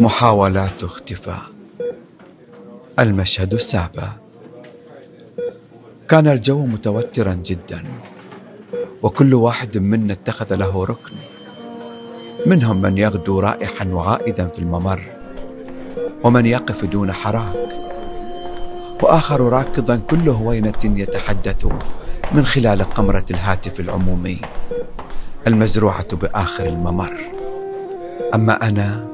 محاولات اختفاء. المشهد السابع. كان الجو متوترا جدا وكل واحد منا اتخذ له ركن. منهم من يغدو رائحا وعائدا في الممر ومن يقف دون حراك. وآخر راكضا كل هوينة يتحدث من خلال قمرة الهاتف العمومي. المزروعة بآخر الممر. أما أنا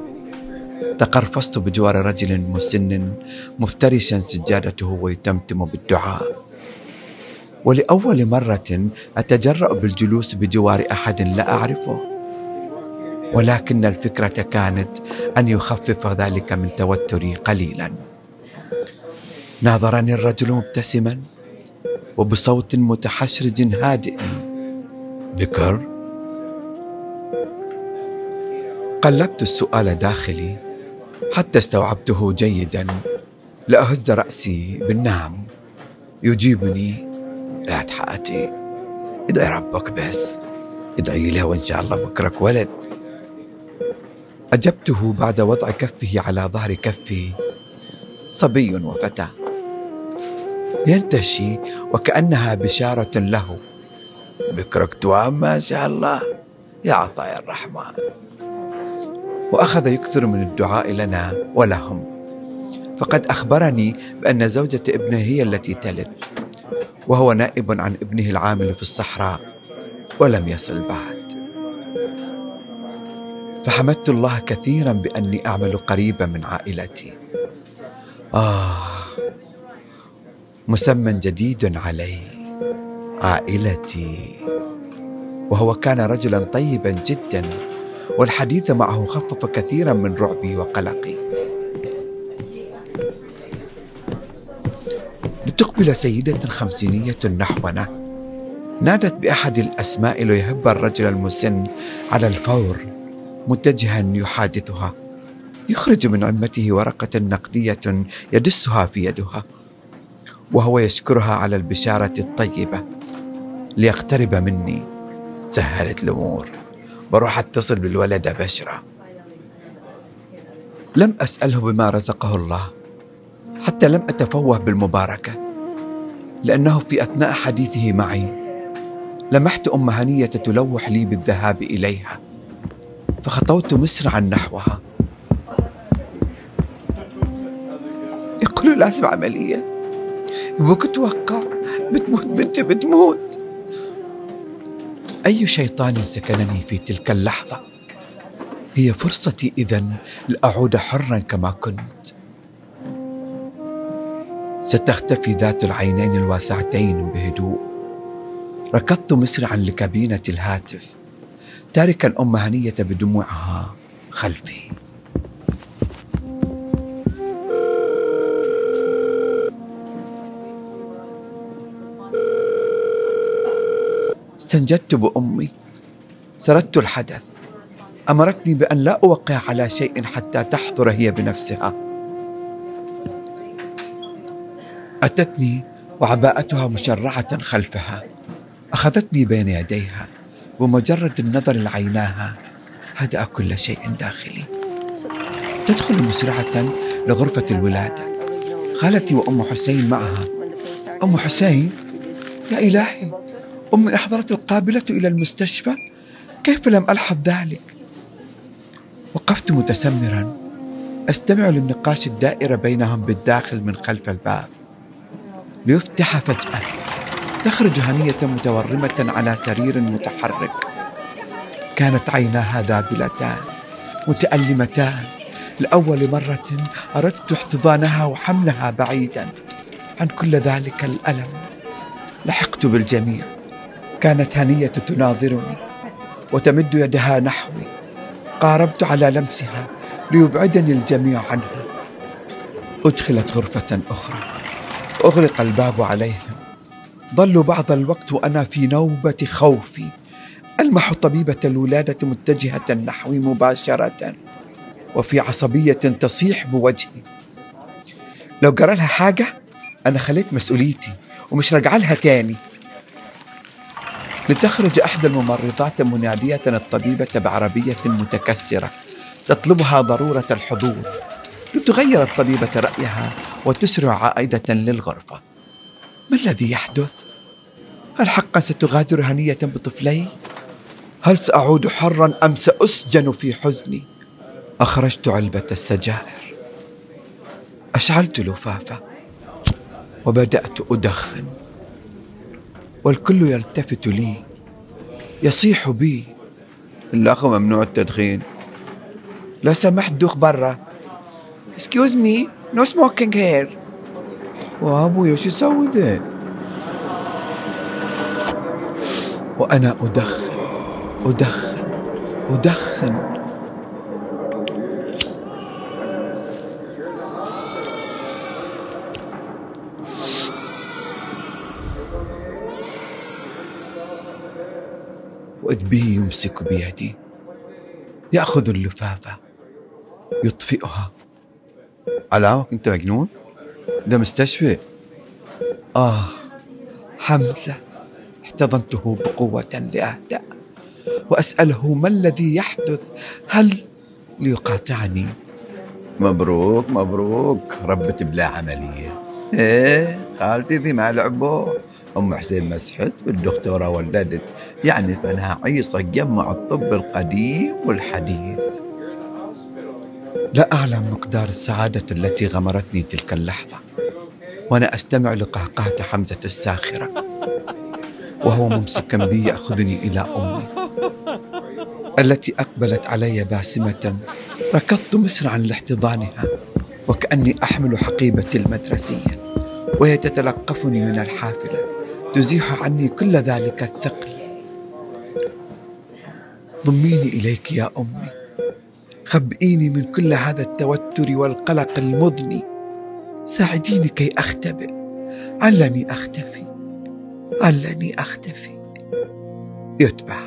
تقرفصت بجوار رجل مسن مفترشا سجادته ويتمتم بالدعاء. ولأول مرة أتجرأ بالجلوس بجوار أحد لا أعرفه. ولكن الفكرة كانت أن يخفف ذلك من توتري قليلا. ناظرني الرجل مبتسما وبصوت متحشرج هادئ بكر. قلبت السؤال داخلي حتى استوعبته جيدا. لأهز رأسي بالنعم. يجيبني. لا تحأتي. ادعي ربك بس. ادعي له وإن شاء الله بكرك ولد. أجبته بعد وضع كفه على ظهر كفي. صبي وفتى. ينتشي وكأنها بشارة له. بكرك توام ما شاء الله. يا عطايا الرحمن. وأخذ يكثر من الدعاء لنا ولهم. فقد أخبرني بأن زوجة ابنه هي التي تلد وهو نائب عن ابنه العامل في الصحراء ولم يصل بعد. فحمدت الله كثيرا بأني أعمل قريبا من عائلتي. آه مسمى جديد علي. عائلتي. وهو كان رجلا طيبا جدا والحديث معه خفف كثيرا من رعبي وقلقي. لتقبل سيدة خمسينية نحونا نادت بأحد الأسماء ليهب الرجل المسن على الفور متجها يحادثها. يخرج من عمته ورقة نقدية يدسها في يدها. وهو يشكرها على البشارة الطيبة. ليقترب مني. سهلت الأمور. بروح اتصل بالولد بشرة لم أسأله بما رزقه الله. حتى لم أتفوه بالمباركة. لأنه في أثناء حديثه معي لمحت أم هنية تلوح لي بالذهاب إليها. فخطوت مسرعا نحوها. يقولوا لازم عملية يبوك توقع بتموت بنتي بتموت. أي شيطان سكنني في تلك اللحظة؟ هي فرصتي إذا لأعود حرا كما كنت. ستختفي ذات العينين الواسعتين بهدوء. ركضت مسرعا لكابينة الهاتف تاركا أم هنية بدموعها خلفي. استنجدت بأمي. سردت الحدث. أمرتني بأن لا أوقع على شيء حتى تحضر هي بنفسها. أتتني وعباءتها مشرعة خلفها. أخذتني بين يديها. ومجرد النظر لعيناها هدأ كل شيء داخلي. تدخل مسرعة لغرفة الولادة. خالتي وأم حسين معها. أم حسين؟ يا إلهي. أمي أحضرت القابلة إلى المستشفى؟ كيف لم ألحظ ذلك؟ وقفت متسمرا. أستمع للنقاش الدائر بينهم بالداخل من خلف الباب. ليفتح فجأة. تخرج هنية متورمة على سرير متحرك. كانت عيناها ذابلتان متألمتان. لأول مرة أردت احتضانها وحملها بعيدا. عن كل ذلك الألم. لحقت بالجميع. كانت هنية تناظرني وتمد يدها نحوي. قاربت على لمسها ليبعدني الجميع عنها. أدخلت غرفة أخرى. أغلق الباب عليهم ظلوا بعض الوقت وأنا في نوبة خوفي. ألمح طبيبة الولادة متجهة نحوي مباشرة. وفي عصبية تصيح بوجهي. لو جرى لها حاجة أنا خليت مسؤوليتي ومش رجع لها تاني. لتخرج إحدى الممرضات منادية الطبيبة بعربية متكسرة تطلبها ضرورة الحضور لتغير الطبيبة رأيها وتسرع عائدة للغرفة ما الذي يحدث؟ هل حقا ستغادر هنية بطفلي؟ هل سأعود حرا أم سأسجن في حزني؟ أخرجت علبة السجائر أشعلت لفافة وبدأت أدخن والكل يلتفت لي. يصيح بي. الأخ ممنوع التدخين. لو سمحت دوخ برا. Excuse me, no smoking here. وأبويا شو يسوي ذا وأنا أدخن. أدخن. أدخن. وإذ به يمسك بيدي يأخذ اللفافة يطفئها. على أنت مجنون؟ ده مستشفى. آه حمزة احتضنته بقوة لأهدأ. وأسأله ما الذي يحدث؟ هل ليقاطعني؟ مبروك مبروك ربت بلا عملية. إيه خالتي ذي ما لعبوا أم حسين مسحت والدكتورة ولدت. يعني فنها عيصة جمع الطب القديم والحديث. لا أعلم مقدار السعادة التي غمرتني تلك اللحظة. وأنا أستمع لقهقهة حمزة الساخرة. وهو ممسكا بي يأخذني إلى أمي. التي أقبلت علي باسمة ركضت مسرعا لاحتضانها. وكأني أحمل حقيبتي المدرسية. وهي تتلقفني من الحافلة. تزيح عني كل ذلك الثقل. ضميني إليك يا أمي. خبئيني من كل هذا التوتر والقلق المضني. ساعديني كي أختبئ. علني أختفي. علني أختفي. يتبع.